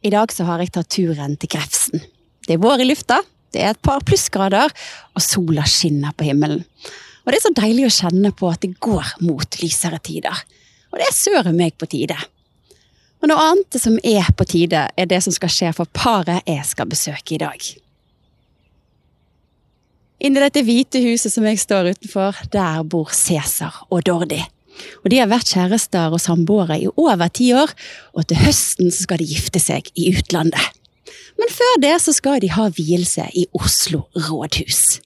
I dag så har jeg tatt turen til Grefsen. Det er vår i lufta, det er et par plussgrader, og sola skinner på himmelen. Og det er så deilig å kjenne på at det går mot lysere tider. Og det er søren meg på tide. Og noe annet som er på tide, er det som skal skje for paret jeg skal besøke i dag. Inni dette hvite huset som jeg står utenfor, der bor Cæsar og Dordi. Og De har vært kjærester og samboere i over ti år, og til høsten så skal de gifte seg i utlandet. Men før det så skal de ha vielse i Oslo rådhus.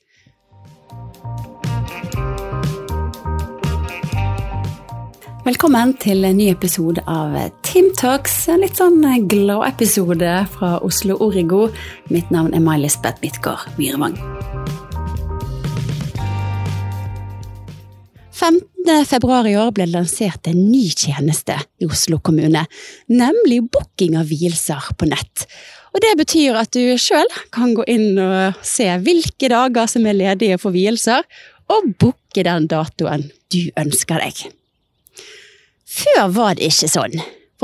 Velkommen til en ny episode av Team Talks. En litt sånn glad-episode fra Oslo Origo. Mitt navn er May-Lisbeth Midtgaard Myrvang. 15. februar i år ble det lansert en ny tjeneste i Oslo kommune, nemlig booking av vielser på nett. Og Det betyr at du sjøl kan gå inn og se hvilke dager som er ledige for vielser, og booke den datoen du ønsker deg. Før var det ikke sånn.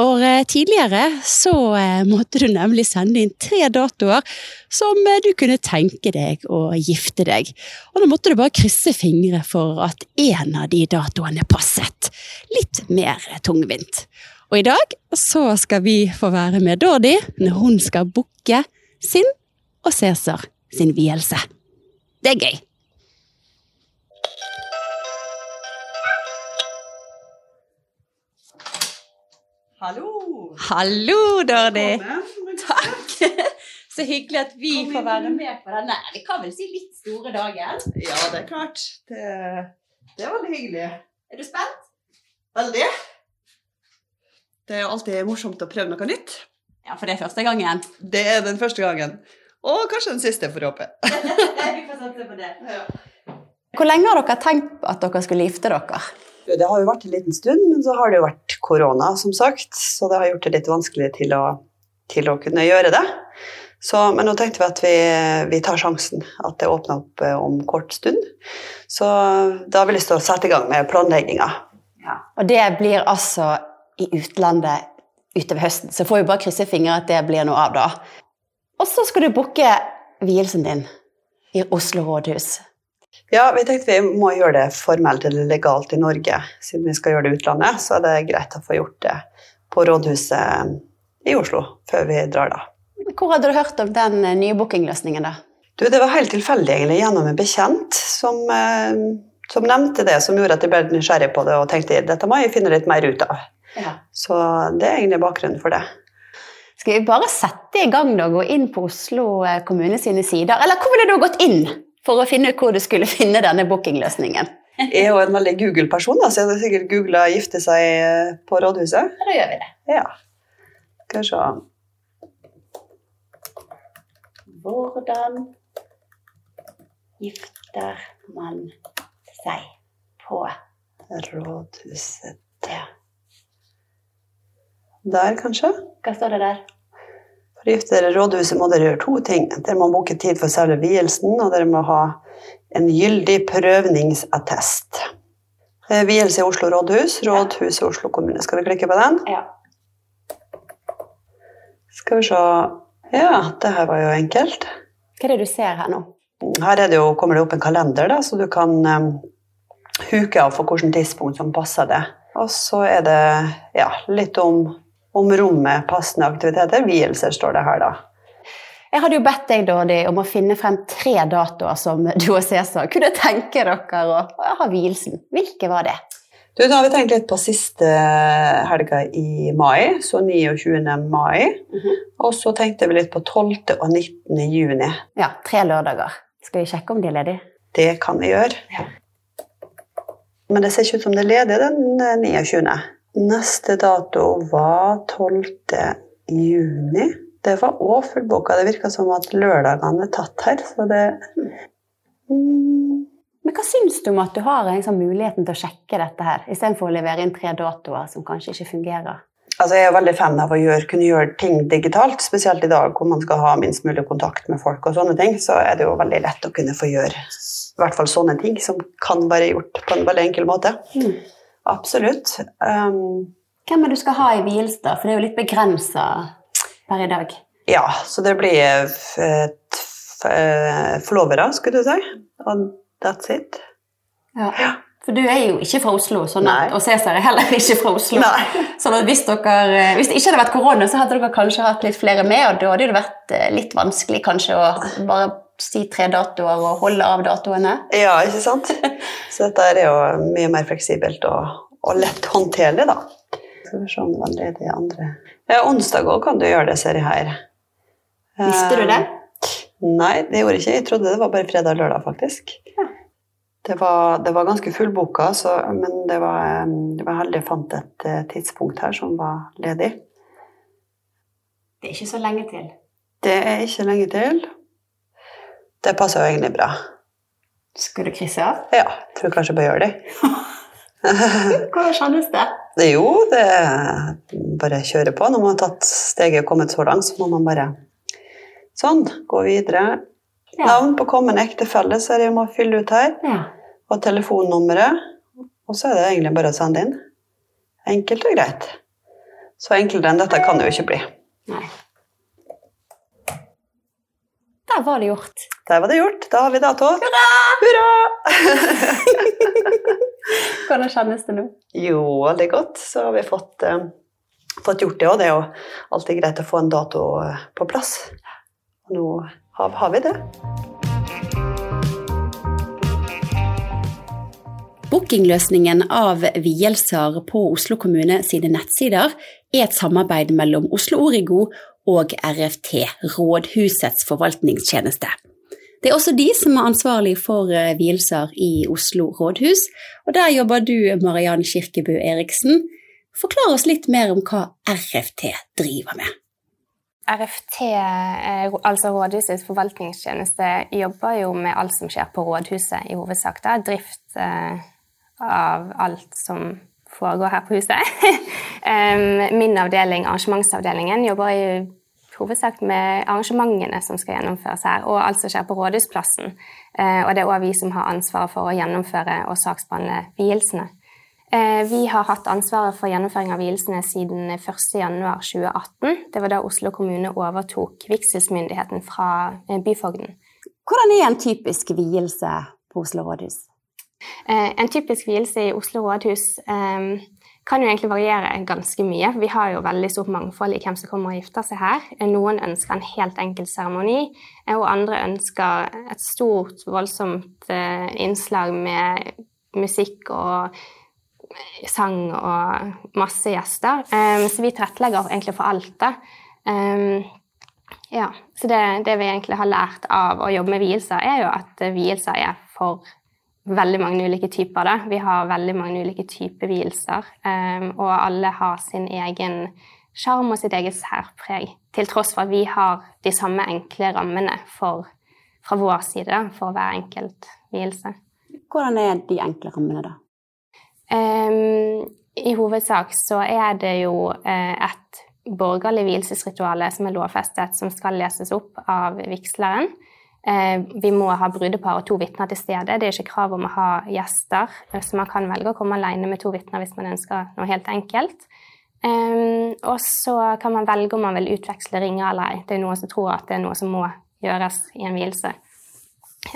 For eh, tidligere så eh, måtte du nemlig sende inn tre datoer som eh, du kunne tenke deg å gifte deg. Og da måtte du bare krysse fingre for at én av de datoene passet. Litt mer tungvint. Og i dag så skal vi få være med Dordi når hun skal booke sin og Cæsar sin vielse. Det er gøy. Hallo! Hallo, Dordi! Takk! Så hyggelig at vi får være med på denne vi kan vel si litt store dagen. Ja, det er klart. Det, det er veldig hyggelig. Er du spent? Veldig. Det er alltid morsomt å prøve noe nytt. Ja, for det er første gangen. Det er den første gangen. Og kanskje den siste, får håpe. vi får satse på det. Ja. Hvor lenge har dere tenkt at dere skulle gifte dere? Det har jo vært en liten stund, men så har det jo vært korona, som sagt. Så det har gjort det litt vanskelig til å, til å kunne gjøre det. Så, men nå tenkte vi at vi, vi tar sjansen, at det åpner opp eh, om kort stund. Så da har vi lyst til å sette i gang med planlegginga. Og det blir altså i utlandet utover høsten, så får vi bare krysse fingre at det blir noe av, da. Og så skal du booke vielsen din i Oslo rådhus. Ja, vi tenkte vi må gjøre det formelt eller legalt i Norge. Siden vi skal gjøre det i utlandet, så er det greit å få gjort det på rådhuset i Oslo før vi drar, da. Hvor hadde du hørt om den eh, nye bookingløsningen, da? Du, det var helt tilfeldig egentlig gjennom en bekjent som, eh, som nevnte det, som gjorde at jeg ble nysgjerrig på det og tenkte dette må jeg finne litt mer ut av. Ja. Så det er egentlig bakgrunnen for det. Skal vi bare sette i gang da, gå inn på Oslo eh, kommune sine sider? Eller hvor ville du gått inn for å finne ut hvor du skulle finne denne bookingløsningen? Jeg er jo en veldig Google-person, så jeg hadde sikkert googla 'gifte seg eh, på rådhuset'. Da gjør vi det. Ja. Skal vi se. Hvordan gifter man seg på Rådhuset ja. Der, kanskje? Hva står det der? I rådhuset må dere gjøre to ting. Dere må booke tid for selve vielsen, og dere må ha en gyldig prøvningsattest. Eh, Vielse i Oslo rådhus, rådhuset Oslo kommune. Skal vi klikke på den? Ja. Skal vi se Ja, det her var jo enkelt. Hva er det du ser her nå? Her er det jo, kommer det opp en kalender, da, så du kan um, huke av for hvilket tidspunkt som passer det. Og så er det ja, litt om, om rommet, passende aktiviteter. Vielser står det her, da. Jeg hadde jo bedt deg Dordi, om å finne frem tre datoer som du og Cæsar kunne tenke dere å ha vielsen. Hvilke var det? Du, da har vi tenkt litt på siste helga i mai, så 29. mai. Og så tenkte vi litt på 12. og 19. juni. Ja, tre lørdager. Skal vi sjekke om de er ledige? Det kan vi gjøre. Ja. Men det ser ikke ut som det er ledig den eh, 29. Neste dato var 12. juni. Det var òg fullboka. Det virka som at lørdagene er tatt her, så det mm. Men hva syns du om at du har en sånn muligheten til å sjekke dette her, istedenfor å levere inn tre datoer som kanskje ikke fungerer? Altså, jeg er veldig fan av å gjøre, kunne gjøre ting digitalt, spesielt i dag hvor man skal ha minst mulig kontakt med folk. og sånne ting, Så er det jo veldig lett å kunne få gjøre i hvert fall sånne ting som kan være gjort på en veldig enkel måte. Mm. Absolutt. Um, Hvem er det du skal ha i da? For det er jo litt begrensa. per i dag? Ja, så det blir eh, forlovere, skulle du si. Og that's it. Ja. For du er jo ikke fra Oslo, sånn at, og Cæsar er heller ikke fra Oslo. Nei. Sånn at hvis, dere, hvis det ikke hadde vært korona, så hadde dere kanskje hatt litt flere med, og da hadde det vært eh, litt vanskelig kanskje å bare si tre datoer og holde av datoene. Ja, ikke sant? Så dette er jo mye mer fleksibelt og, og lett håndterlig, da. Skal vi se om det var ledig andre ja, Onsdag òg kan du gjøre det, ser jeg her. Visste du det? Eh, Nei, det gjorde jeg ikke. Jeg trodde det var bare fredag og lørdag, faktisk. Ja. Det, var, det var ganske fullboka, så, men det var, eh, det var heldig jeg fant et eh, tidspunkt her som var ledig. Det er ikke så lenge til. Det er ikke lenge til. Det passer jo egentlig bra. Skal du krysse av? Ja, tror kanskje jeg bare gjør det. Hvordan kjennes det? Jo det bare kjøre på. Når man har tatt steget og kommet så langt, så må man bare sånn, gå videre. Ja. Navn på kommende ektefelle så er det jeg må fylle ut her. Ja. Og telefonnummeret. Og så er det egentlig bare å sende inn. Enkelt og greit. Så enklere enn dette kan det jo ikke bli. Nei. Der var det gjort. Der var det gjort. Da har vi dato. Hurra! Hvordan kjennes det nå? Jo, veldig godt. Så har vi fått, eh, fått gjort det, òg. det er jo alltid greit å få en dato eh, på plass. Nå har, har vi det. Bookingløsningen av vielser på Oslo kommune sine nettsider er et samarbeid mellom Oslo Origo og RFT, Rådhusets forvaltningstjeneste. Det er også de som er ansvarlig for eh, vielser i Oslo rådhus, og der jobber du, Mariann Kirkebu Eriksen. Forklar oss litt mer om hva RFT driver med. RFT, eh, altså Rådhusets forvaltningstjeneste, jobber jo med alt som skjer på rådhuset i hovedsak. Da. Drift eh, av alt som foregår her på huset. Min avdeling, arrangementsavdelingen, jobber i hovedsak med arrangementene som skal gjennomføres her, og alt som skjer på Rådhusplassen. Eh, Og det er òg vi som har ansvaret for å gjennomføre og saksbehandle vielsene. Eh, Vi har hatt ansvaret for gjennomføring av vielsene siden 1.1.2018. Det var da Oslo kommune overtok vigselsmyndigheten fra eh, byfogden. Hvordan er en typisk vielse på Oslo rådhus? En typisk vielse i Oslo rådhus kan jo egentlig variere ganske mye. Vi har jo veldig stort mangfold i hvem som kommer og gifter seg her. Eh, Noen ønsker en helt enkel seremoni, eh, og andre ønsker et stort, voldsomt eh, innslag med musikk og sang og masse gjester. Eh, Så vi tilrettelegger egentlig for alt, da. Eh, Ja, så det, det vi egentlig har lært av å jobbe med vielser, er jo at eh, vielser er for veldig mange ulike typer. Da. Vi har veldig mange ulike typer vielser, um, og alle har sin egen sjarm og sitt eget særpreg. Til tross for at vi har de samme enkle rammene for, fra vår side da, for hver enkelt vielse. Hvordan er de enkle rammene, da? Um, I hovedsak så er det jo eh, et borgerlig vielsesrituale som er lovfestet, som skal leses opp av vigsleren. Eh, vi må ha brudepar og to vitner til stede. Det er ikke krav om å ha gjester, eh, så man kan velge å komme alene med to vitner hvis man ønsker noe helt enkelt. Um, og så kan man velge om man vil utveksle ringer eller ei. Det er noen som tror at det er noe som må gjøres i en vielse.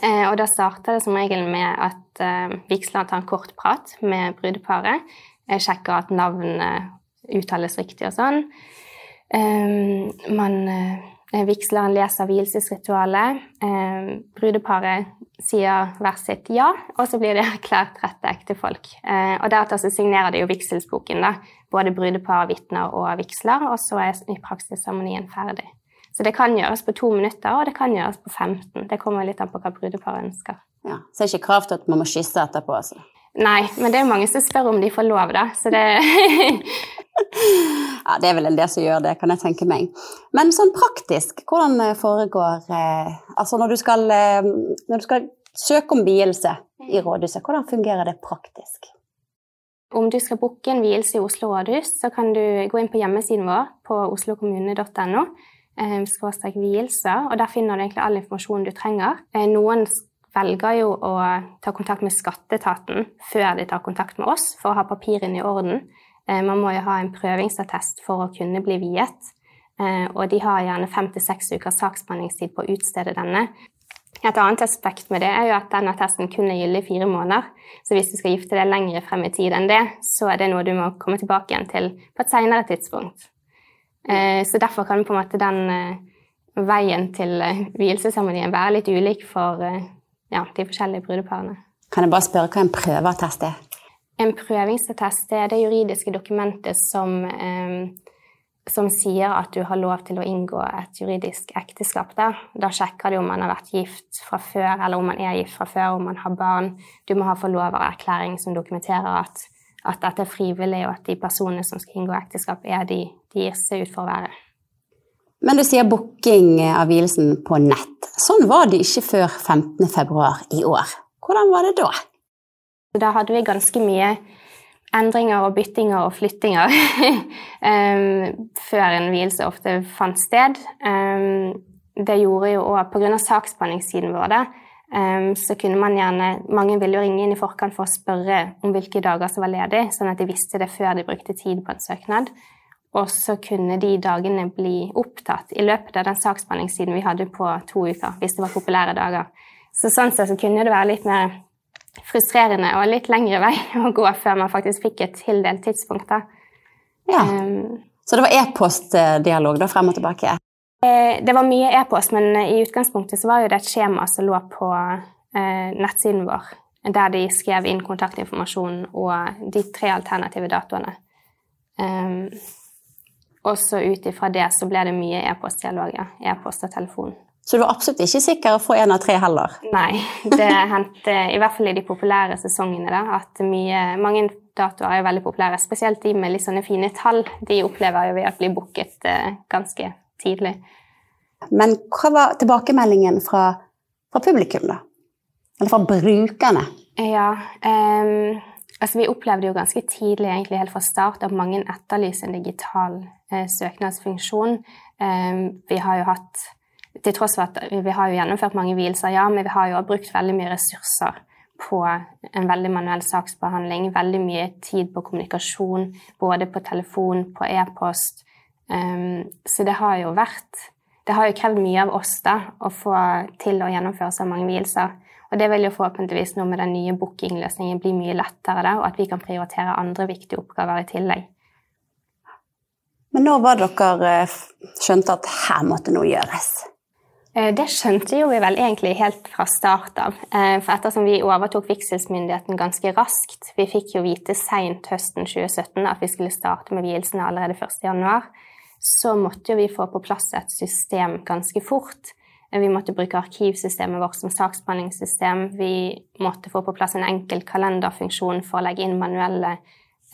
Eh, og da starter det som regel med at eh, vigsleren tar en kort prat med brudeparet. eh, sjekker at navnet uttales riktig og sånn. Man eh, Vigsleren leser vielsesritualet. Eh, brudeparet sier hvert sitt ja, og så blir det erklært rette ektefolk. Eh, og Deretter så signerer de jo vigselsboken, da. Både brudepar, vitner og vigsler. Og så er i praksis seremonien ferdig. Så det kan gjøres på to minutter, og det kan gjøres på 15. Det kommer litt an på hva brudeparet ønsker. Ja, så er ikke krav til at man må kysse etterpå? altså. Nei, men det er mange som spør om de får lov, da. Så det Ja, Det er vel en del som gjør det, kan jeg tenke meg. Men sånn praktisk, hvordan eh, foregår eh, Altså når du skal, eh, når du skal søke om vielse i rådhuset, hvordan fungerer det praktisk? Om du skal booke en vielse i Oslo rådhus, så kan du gå inn på hjemmesiden vår på oslokommune.no. eh, skråstrek vielser, og Der finner du egentlig all informasjon du trenger. Noen velger jo å ta kontakt med skatteetaten før de tar kontakt med oss, for å ha papirene i orden. Eh, Man må jo ha en prøvingsattest for å kunne bli viet. Eh, og de har gjerne fem til seks ukers saksbehandlingstid på å utstede denne. Et annet aspekt med det er jo at denne attesten kun er gyldig i fire måneder. Så hvis du skal gifte deg lenger frem i tid enn det, så er det noe du må komme tilbake igjen til på et senere tidspunkt. Eh, så derfor kan på en måte den veien til vielsesseremonien være litt ulik for ja, de forskjellige brudeparene. Kan jeg bare spørre hva en prøveattest er? En prøvingsattest er det juridiske dokumentet som eh, som sier at du har lov til å inngå et juridisk ekteskap. Da, da sjekker du om man har vært gift fra før, eller om man er gift fra før, om man har barn. Du må ha forlovererklæring som dokumenterer at, at, dette er frivillig, og at de personene som skal inngå ekteskap, er de de gir seg ut for å være. Men du sier booking av vielsen på nett. Sånn var det ikke før 15.2 i år. Hvordan var det da? Da hadde vi ganske mye endringer og byttinger og flyttinger um, før en vielse ofte fant sted. Um, det gjorde jo òg pga. saksbehandlingssiden vår, um, så kunne man gjerne Mange ville jo ringe inn i forkant for å spørre om hvilke dager som var ledig, sånn at de visste det før de brukte tid på en søknad. Og så kunne de dagene bli opptatt i løpet av den saksbehandlingstiden vi hadde på to uker, hvis det var populære dager. Så sånn sett så kunne det være litt mer frustrerende og litt lengre vei å gå før man faktisk fikk et tildelt tidspunkt. da. Ja. Um, så det var e-postdialog da, frem og tilbake? Eh, det var mye e-post, men i utgangspunktet så var jo det et skjema som lå på eh, nettsiden vår, der de skrev inn kontaktinformasjon og de tre alternative datoene. Um, og så ut ifra det så ble det mye e-postdialog, ja. E-post og telefon. Så du var absolutt ikke sikker å få en av tre heller? Nei, det hendte i hvert fall i de populære sesongene da, at mye, mange datoer er veldig populære. Spesielt de med litt sånne fine tall. De opplever jo ved at blir booket eh, ganske tidlig. Men hva var tilbakemeldingen fra, fra publikum, da? Eller fra brukerne? Ja, um, altså vi opplevde jo ganske tidlig, egentlig helt fra start, at mange etterlyser en digital eh, søknadsfunksjon. Eh, vi har jo hatt til tross for at vi har jo gjennomført mange vielser, ja, men vi har jo brukt veldig mye ressurser på en veldig manuell saksbehandling. Veldig mye tid på kommunikasjon, både på telefon, på e-post. Eh, så det har jo vært Det har jo krevd mye av oss da, å få til å gjennomføre så mange vielser. Og det vil jo forhåpentligvis nå med den nye bookingløsningen bli mye lettere, og at vi kan prioritere andre viktige oppgaver i tillegg. Men når var dere eh, skjønte at her måtte noe gjøres? Eh, det skjønte jo vi vel egentlig helt fra start av. Eh, for ettersom vi overtok vigselsmyndigheten ganske raskt Vi fikk jo vite seint høsten 2017 at vi skulle starte med vielsene allerede 1.1. Så måtte jo vi få på plass et system ganske fort. Eh, vi måtte bruke arkivsystemet vårt som saksbehandlingssystem. Vi måtte få på plass en enkel kalenderfunksjon for å legge inn manuelle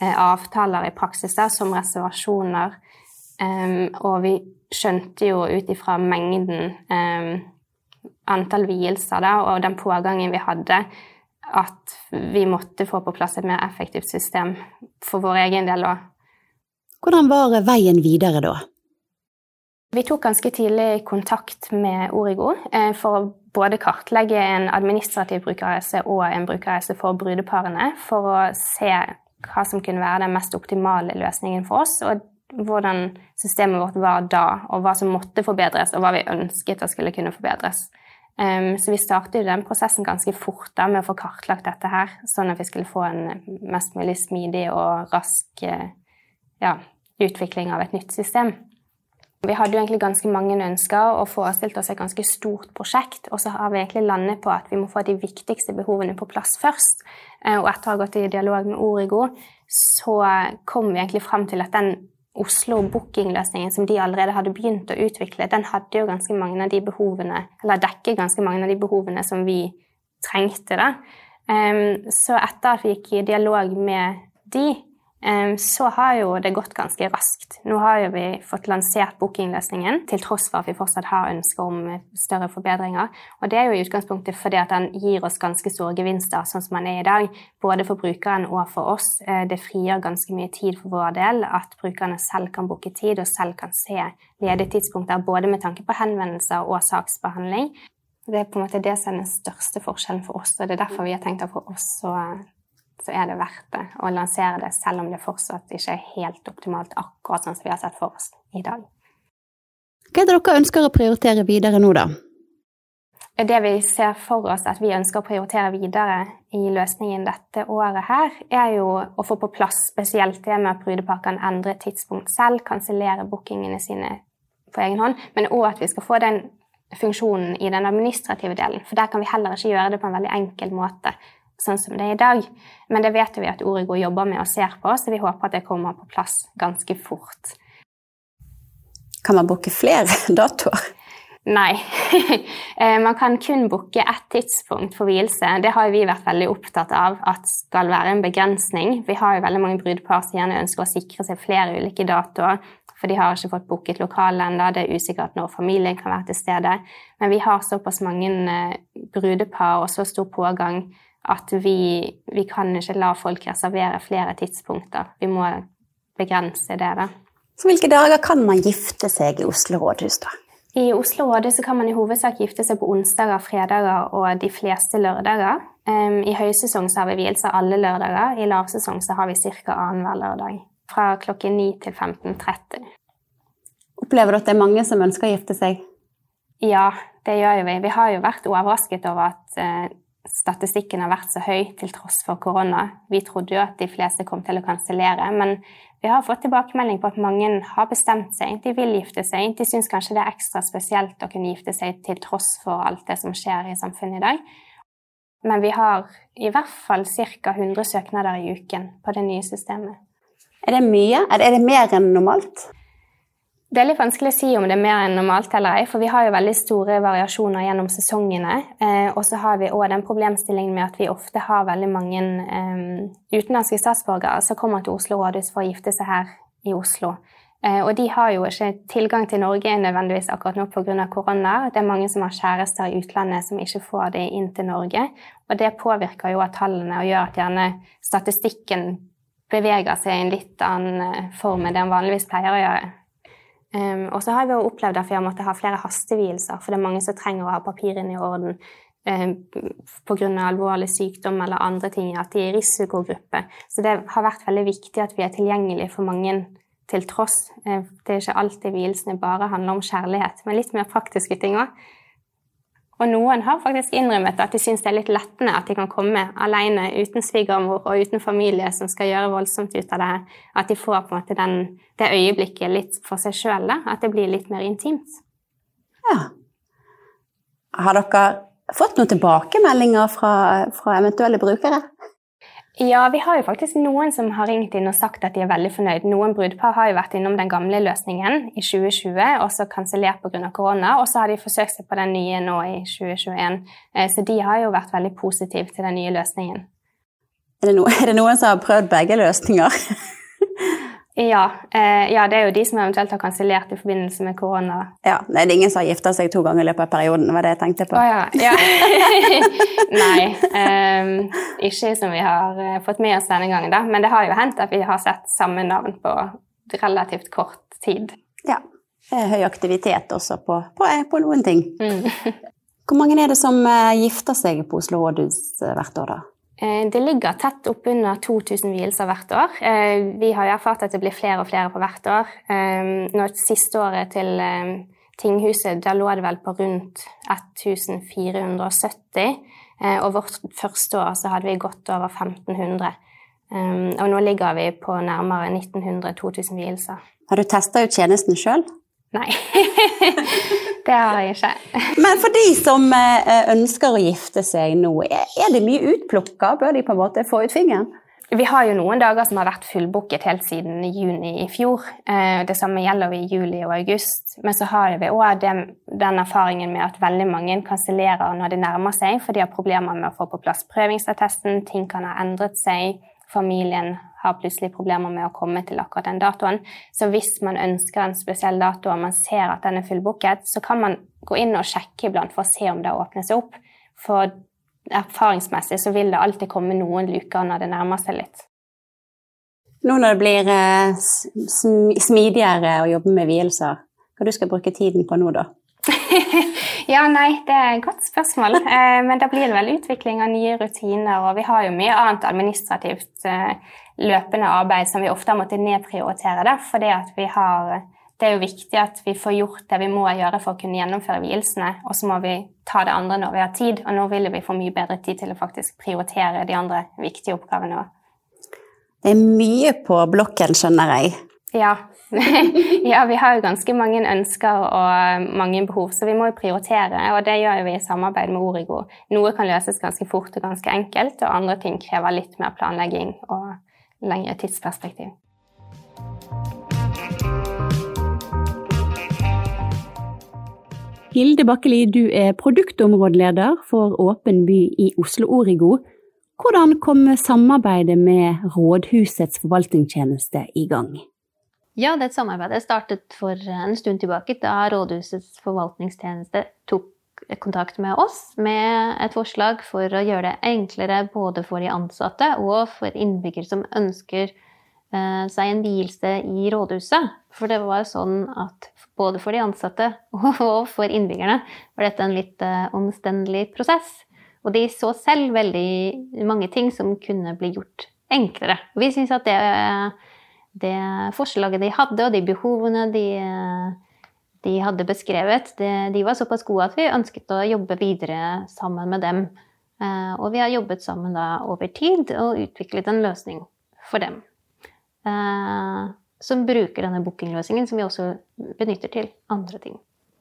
avtaler i praksis, som reservasjoner. Og vi skjønte jo ut ifra mengden eh, antall vielser da, og den pågangen vi hadde, at vi måtte få på plass et mer effektivt system for vår egen del òg. Hvordan var veien videre da? Vi tok ganske tidlig kontakt med Origo eh, for å både kartlegge en administrativ brukerreise og en brukerreise for brudeparene, for å se hva som kunne være den mest optimale løsningen for oss. Og hvordan systemet vårt var da, og hva som måtte forbedres, og hva vi ønsket at skulle kunne forbedres. Um, så vi startet den prosessen ganske fort da, med å få kartlagt dette her, sånn at vi skulle få en mest mulig smidig og rask uh, ja, utvikling av et nytt system. Vi hadde jo egentlig ganske mange ønsker og forestilte oss et ganske stort prosjekt. Og så har vi egentlig landet på at vi må få de viktigste behovene på plass først. Uh, og etter å ha gått i dialog med Origo, så kom vi egentlig frem til at den Oslo bookingløsningen som de allerede hadde begynt å utvikle, den hadde jo ganske mange av de behovene, eller dekket ganske mange av de behovene som vi trengte. da. Um, så etter at vi gikk i dialog med de, så har jo det gått ganske raskt. Nå har jo vi fått lansert bookingløsningen, til tross for at vi fortsatt har ønsker om større forbedringer. Og det er jo i utgangspunktet fordi at den gir oss ganske store gevinster, sånn som den er i dag. Både for brukeren og for oss. Eh, det frigjør ganske mye tid for vår del at brukerne selv kan booke tid og selv kan se ledige tidspunkter, både med tanke på henvendelser og saksbehandling. Det er på en måte det som er den største forskjellen for oss, og det er derfor vi har tenkt at for oss så så er det verdt det å lansere det, selv om det fortsatt ikke er helt optimalt akkurat sånn som vi har sett for oss i dag. Hva er det dere ønsker å prioritere videre nå, da? Det vi ser for oss at vi ønsker å prioritere videre i løsningen dette året her, er jo å få på plass spesielt det med at brudepar kan endre tidspunkt selv, kansellere bookingene sine på egen hånd, men òg at vi skal få den funksjonen i den administrative delen. For der kan vi heller ikke gjøre det på en veldig enkel måte, sånn som det er i dag. Men det vet vi at Origo jobber med og ser på, så vi håper at det kommer på plass ganske fort. Kan man booke flere datoer? Nei. Eh, man kan kun booke ett tidspunkt for vielse. Det har vi vært veldig opptatt av at skal være en begrensning. Vi har jo veldig mange brudepar som gjerne ønsker å sikre seg flere ulike datoer. For de har ikke fått booket lokale ennå. Det er usikkert når familien kan være til stede. Men vi har såpass mange eh, brudepar og så stor pågang at vi, vi kan ikke la folk reservere flere tidspunkter. Vi må begrense det, da. Så hvilke dager kan man gifte seg i Oslo rådhus, da? I Oslo rådhus kan man i hovedsak gifte seg på onsdager, fredager og de fleste lørdager. I høysesong så har vi vielser alle lørdager. I lavsesong så har vi ca. annenhver lørdag. Fra klokken 9 til 15.30. Opplever du at det er mange som ønsker å gifte seg? Ja, det gjør vi. Vi har jo vært overrasket over at eh, statistikken har vært så høy til tross for korona. Vi trodde jo at de fleste kom til å kansellere, men vi har fått tilbakemelding på at mange har bestemt seg. De vil gifte seg. De syns kanskje det er ekstra spesielt å kunne gifte seg til tross for alt det som skjer i samfunnet i dag. Men vi har i hvert fall ca. 100 søknader i uken på det nye systemet. Er det mye? Er det, mer enn normalt? Det er litt vanskelig å si om det er mer enn normalt eller ei, for vi har jo veldig store variasjoner gjennom sesongene. Eh, og så har vi òg den problemstillingen med at vi ofte har veldig mange eh, utenlandske statsborgere som kommer til Oslo rådhus for å gifte seg her i Oslo. Eh, og de har jo ikke tilgang til Norge nødvendigvis akkurat nå pga. korona. Det er mange som har kjærester i utlandet som ikke får det inn til Norge. Og det påvirker jo av tallene og gjør at gjerne statistikken beveger seg i en litt annen eh, form enn det den vanligvis pleier å gjøre. Um, og så har vi opplevd at vi har måttet ha flere hastevielser, for det er mange som trenger å ha papirene i orden um, pga. alvorlig sykdom eller andre ting, at de er i risikogruppe. Så det har vært veldig viktig at vi er tilgjengelige for mange til tross. Uh, det er ikke alltid vielsene bare handler om kjærlighet, men litt mer praktiske ting òg. Og noen har faktisk innrømmet at de syns det er litt lettende at de kan komme alene uten svigermor og uten familie som skal gjøre voldsomt ut av det. At de får på en måte den, det øyeblikket litt for seg sjøl. At det blir litt mer intimt. Ja. Har dere fått noen tilbakemeldinger fra, fra eventuelle brukere? Ja, vi har jo faktisk noen som har ringt inn og sagt at de er veldig fornøyd. Noen brudepar har jo vært innom den gamle løsningen i 2020 og så kansellert pga. korona. Og så har de forsøkt seg på den nye nå i 2021. Eh, så de har jo vært veldig positive til den nye løsningen. Er det, no er det noen som har prøvd begge løsninger? Ja, eh, ja, det er jo de som eventuelt har kansellert i forbindelse med korona. Ja, Det er ingen som har gifta seg to ganger i løpet av perioden, var det jeg tenkte på. Oh, ja. ja. Nei, eh, ikke som vi har eh, fått med oss denne gangen, da. Men det har jo hendt at vi har sett samme navn på relativt kort tid. Ja. Det er høy aktivitet også på, på, på noen ting. Mm. Hvor mange er det som eh, gifter seg på Oslo rådhus eh, hvert år, da? Eh, det ligger tett oppunder 2000 vielser hvert år. Eh, vi har erfart at det blir flere og flere på hvert år. Eh, nå Siste året til tinghuset der lå det vel på rundt 1470. Og vårt første år så hadde vi gått over 1500. Og nå ligger vi på nærmere 1900-2000 vielser. Har du testa ut tjenesten sjøl? Nei, det har jeg ikke. Men for de som eh, ønsker å gifte seg nå, er det mye utplukka? Bør de på en måte få ut fingeren? Vi har jo noen dager som har vært fullbooket helt siden juni i fjor. Eh, det samme gjelder vi i juli og august. Men så har vi òg den erfaringen med at veldig mange kansellerer når det nærmer seg, for de har problemer med å få på plass prøvingsattesten, ting kan ha endret seg familien har plutselig problemer med å komme til akkurat den datoen. Så hvis man ønsker en spesiell dato og man ser at den er fullbooket, så kan man gå inn og sjekke iblant for å se om det åpner seg opp. For erfaringsmessig så vil det alltid komme noen luker når det nærmer seg litt. Nå når det blir eh, smidigere å jobbe med vielser, hva du skal bruke tiden på nå, da? Ja, nei, det er et godt spørsmål. Eh, men da blir det vel utvikling av nye rutiner. Og vi har jo mye annet administrativt eh, løpende arbeid som vi ofte har måttet nedprioritere da, fordi har det er jo viktig at vi får gjort det vi må gjøre for å kunne gjennomføre vielsene, og så må vi ta det andre når vi har tid. Og nå vil vi få mye bedre tid til å faktisk prioritere de andre viktige oppgavene òg. Det er mye på blokken, skjønner jeg. Ja. ja, vi har jo ganske mange ønsker og mange behov, så vi må jo prioritere. Og det gjør vi i samarbeid med Origo. Noe kan løses ganske fort og ganske enkelt, og andre ting krever litt mer planlegging og lengre tidsperspektiv. Hilde Bakkeli, du er produktområdeleder for Åpen by i Oslo Origo. Hvordan kom samarbeidet med Rådhusets forvaltningstjeneste i gang? Ja, det samarbeidet startet for en stund tilbake, da Rådhusets forvaltningstjeneste tok kontakt med oss med et forslag for å gjøre det enklere både for de ansatte og for innbyggere som ønsker eh, seg en vielse i rådhuset. For det var sånn at både for de ansatte og for innbyggerne var dette en litt uh, omstendelig prosess. Og de så selv veldig mange ting som kunne bli gjort enklere. Vi syns at det, det, forslaget de hadde, og de behovene de, de hadde beskrevet, det, de var såpass gode at vi ønsket å jobbe videre sammen med dem. Uh, og vi har jobbet sammen da over tid og utviklet en løsning for dem. Uh, som bruker denne bookingløsningen, som vi også benytter til andre ting.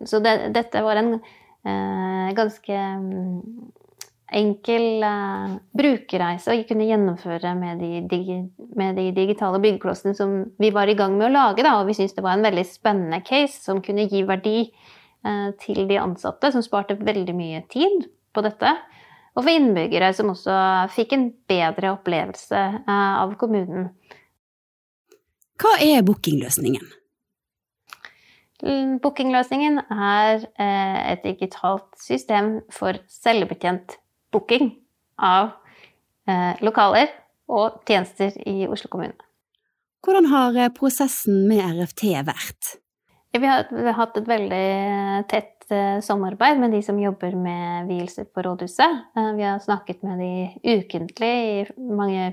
Så det, dette var en eh, ganske enkel uh, brukerreise å kunne gjennomføre med de, med de, digitale byggeklossene som vi var i gang med å lage. Da. Og vi syntes det var en veldig spennende case som kunne gi verdi uh, til de ansatte, som sparte veldig mye tid på dette. Og for innbyggere som også fikk en bedre opplevelse uh, av kommunen. Hva er bookingløsningen? Bookingløsningen er et digitalt system for selvbetjent booking av eh, lokaler og tjenester i Oslo kommune. Hvordan har eh, prosessen med RFT vært? Vi har, vi har hatt et veldig tett samarbeid med de som jobber med vielser på rådhuset. Vi har snakket med de ukentlig i mange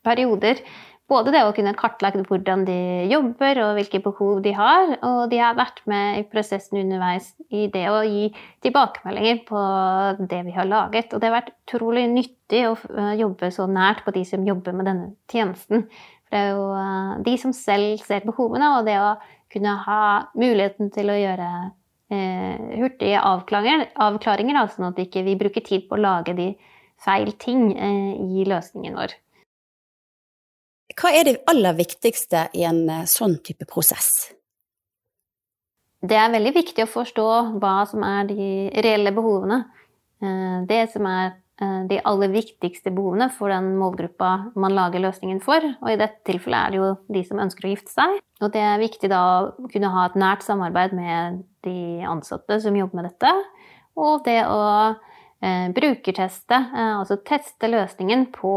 perioder både det å kunne kartlegge hvordan de jobber og hvilke behov de har, og de har vært med i prosessen underveis i det å gi tilbakemeldinger på det vi har laget. Og det har vært utrolig nyttig å eh, jobbe så nært på de som jobber med denne tjenesten. For det er jo eh, de som selv ser behovene, og det å kunne ha muligheten til å gjøre eh, hurtige avklaringer, avklaringer sånn at vi ikke bruker tid på å lage de feil ting i løsningen vår. Hva er det aller viktigste i en eh, sånn type prosess? Det er veldig viktig å forstå hva som er de reelle behovene. Eh, det som er eh, de aller viktigste behovene for den målgruppa man lager løsningen for. Og i dette tilfellet er det jo de som ønsker å gifte seg. Og det er viktig da å kunne ha et nært samarbeid med de ansatte som jobber med dette. Og det å brukerteste, altså teste løsningen på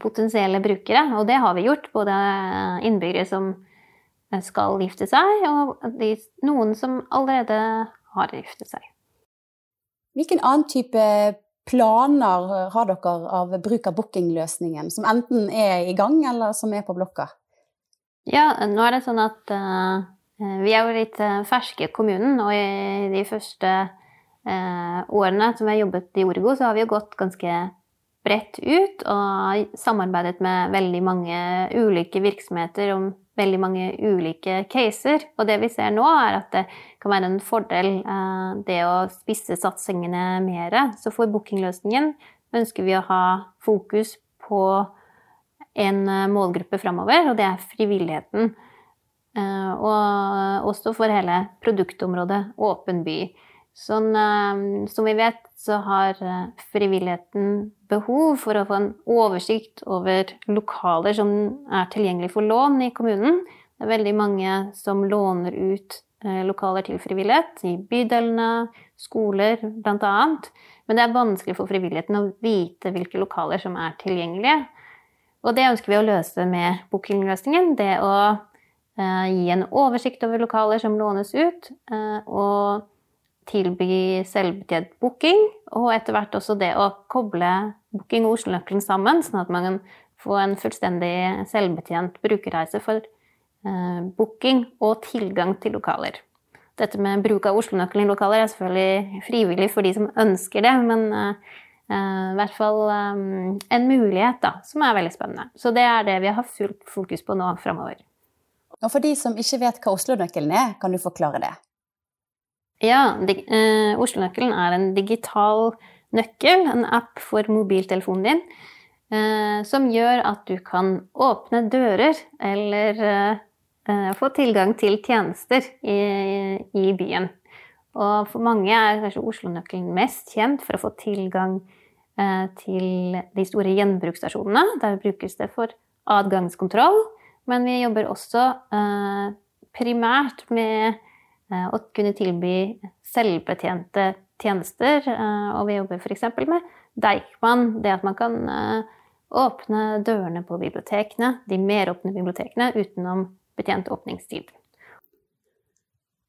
potensielle brukere. Og det har vi gjort. Både innbyggere som skal gifte seg, og de, noen som allerede har giftet seg. Hvilken annen type planer har dere av bruk av bookingløsningen, som enten er i gang, eller som er på blokka? Ja, nå er det sånn at uh, vi er jo litt ferske i kommunen, og i de første uh, årene som vi har jobbet i Orgo, så har vi jo gått ganske bredt ut og samarbeidet med veldig mange ulike virksomheter om veldig mange ulike caser. Og det vi ser nå, er at det kan være en fordel eh, det å spisse satsingene mer. Så for bookingløsningen ønsker vi å ha fokus på en eh, målgruppe framover, og det er frivilligheten. Eh, og også for hele produktområdet Åpen by. Sånn, som vi vet, så har eh, frivilligheten behov for å få en oversikt over lokaler som er tilgjengelig for lån i kommunen. Det er veldig mange som låner ut eh, lokaler til frivillighet, i bydelene, skoler bl.a. Men det er vanskelig for frivilligheten å vite hvilke lokaler som er tilgjengelige. Og det ønsker vi å løse med bookingløsningen. Det å eh, gi en oversikt over lokaler som lånes ut, og tilby selvbetjent booking, og etter hvert også det å koble booking og Oslo-nøkkelen sammen, sånn at man kan få en fullstendig selvbetjent brukerreise for eh, booking og tilgang til lokaler. Dette med bruk av Oslo-nøkkelen i lokaler er selvfølgelig frivillig for de som ønsker det, men eh, eh, i hvert fall eh, en mulighet da, som er veldig spennende. Så det er det vi har fullt fokus på nå framover. Og for de som ikke vet hva Oslo-nøkkelen er, kan du forklare det? Ja, eh, Oslo-nøkkelen er en digital nøkkel, en app for mobiltelefonen din, eh, som gjør at du kan åpne dører eller eh, få tilgang til tjenester i, i, byen. Og for mange er kanskje Oslo-nøkkelen mest kjent for å få tilgang eh, til de store gjenbruksstasjonene. Der brukes det for adgangskontroll, men vi jobber også eh, primært med eh, å kunne tilby selvbetjente tjenester. Eh, og vi jobber f.eks. med Deichman, det at man kan eh, åpne dørene på bibliotekene, de meråpne bibliotekene, utenom betjent åpningstid.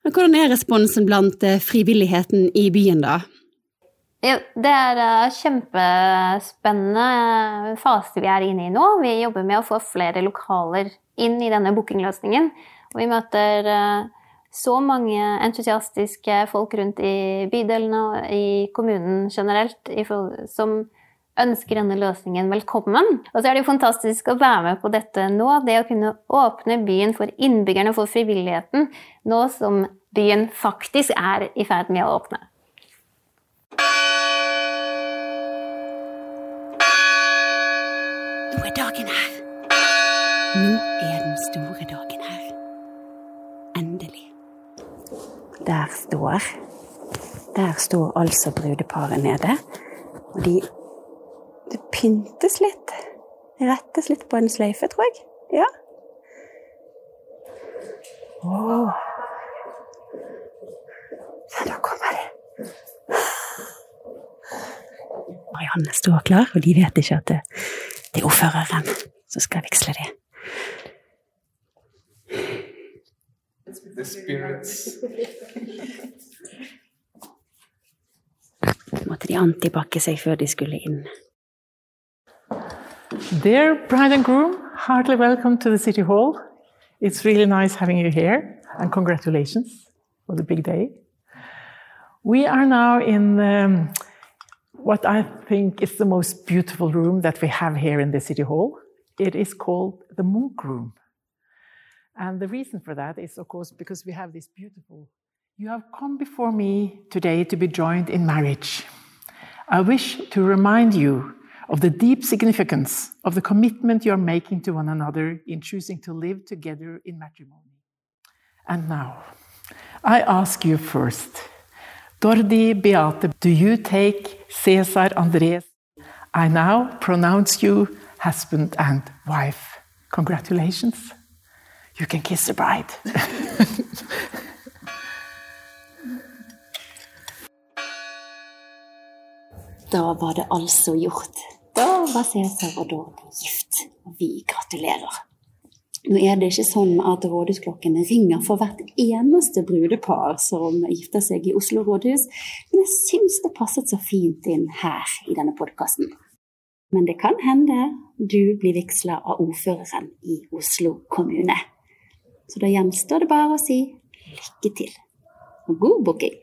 Hvordan er responsen blant eh, frivilligheten i byen, da? Ja, det er en kjempespennende eh, fase vi er inne i nå. Vi jobber med å få flere lokaler inn i denne bookingløsningen. Og vi møter eh, så mange entusiastiske folk rundt i bydelene og i kommunen generelt som ønsker denne løsningen velkommen. Og så er det jo fantastisk å være med på dette nå. Det å kunne åpne byen for innbyggerne, for frivilligheten, nå som byen faktisk er i ferd med å åpne. Nå er dagen her. Nå er Der står Der står altså brudeparet nede. Og de det pyntes litt. Rettes litt på en sløyfe, tror jeg. Ja. Oh. Da kommer de. Marianne står klar, og de vet ikke at det, det er ordføreren som skal vigsle dem. The spirits. måtte de antibakke seg før de skulle inn. Dear bride and groom, heartily welcome to the City Hall. It's really nice having you here, and congratulations for the big day. We are now in um, what I think is the most beautiful room that we have here in the City Hall. It is called the Monk Room. And the reason for that is, of course, because we have this beautiful. You have come before me today to be joined in marriage. I wish to remind you of the deep significance of the commitment you are making to one another in choosing to live together in matrimony. And now, I ask you first, Dordi Beate, do you take Cesar Andres? I now pronounce you husband and wife. Congratulations. You can kiss the bride. Da var det altså gjort. Da var Cæsar og Dorte gift, og vi gratulerer. Nå er det ikke sånn at rådhusklokkene ringer for hvert eneste brudepar som gifter seg i Oslo rådhus, men jeg syns det passet så fint inn her i denne podkasten. Men det kan hende du blir vigsla av ordføreren i Oslo kommune. Så da gjenstår det bare å si lykke til og god booking.